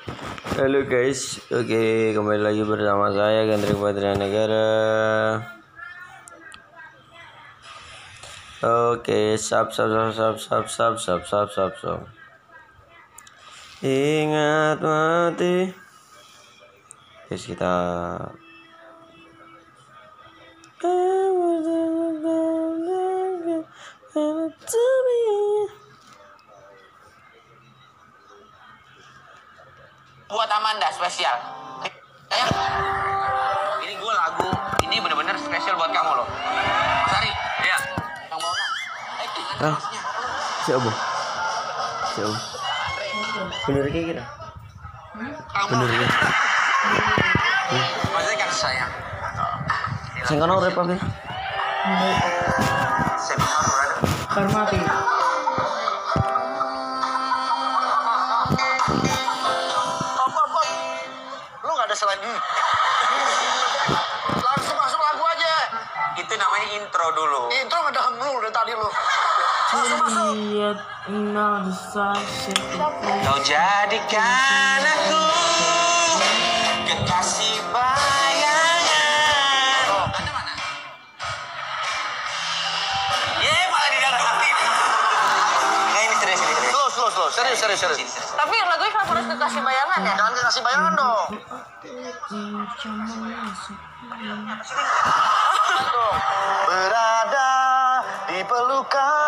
Halo guys, oke kembali lagi bersama saya Gendrik Patria Negara. Oke, sap sap sap sap sap sap sap sap sap sap. Ingat mati. Guys kita buat Amanda spesial. Eh, ini gue lagu ini bener-bener spesial buat kamu loh. Mas Ari, ya. Yang mau nggak? Eh, Ah. masnya? Siapa? Siapa? Bener kayak gitu. Bener ya. Maksudnya kan sayang. Saya kan orang apa? Seminar. Hormati. Ada selain hmm. Langsung masuk lagu aja. Itu namanya intro dulu. Intro nggak ada hem lu dari tadi lu. Langsung masuk. Kau jadikan aku serius. Serius, serius. Tapi lagunya kenapa harus dikasih bayangan ya? Jangan dikasih bayangan dong. Berada di pelukan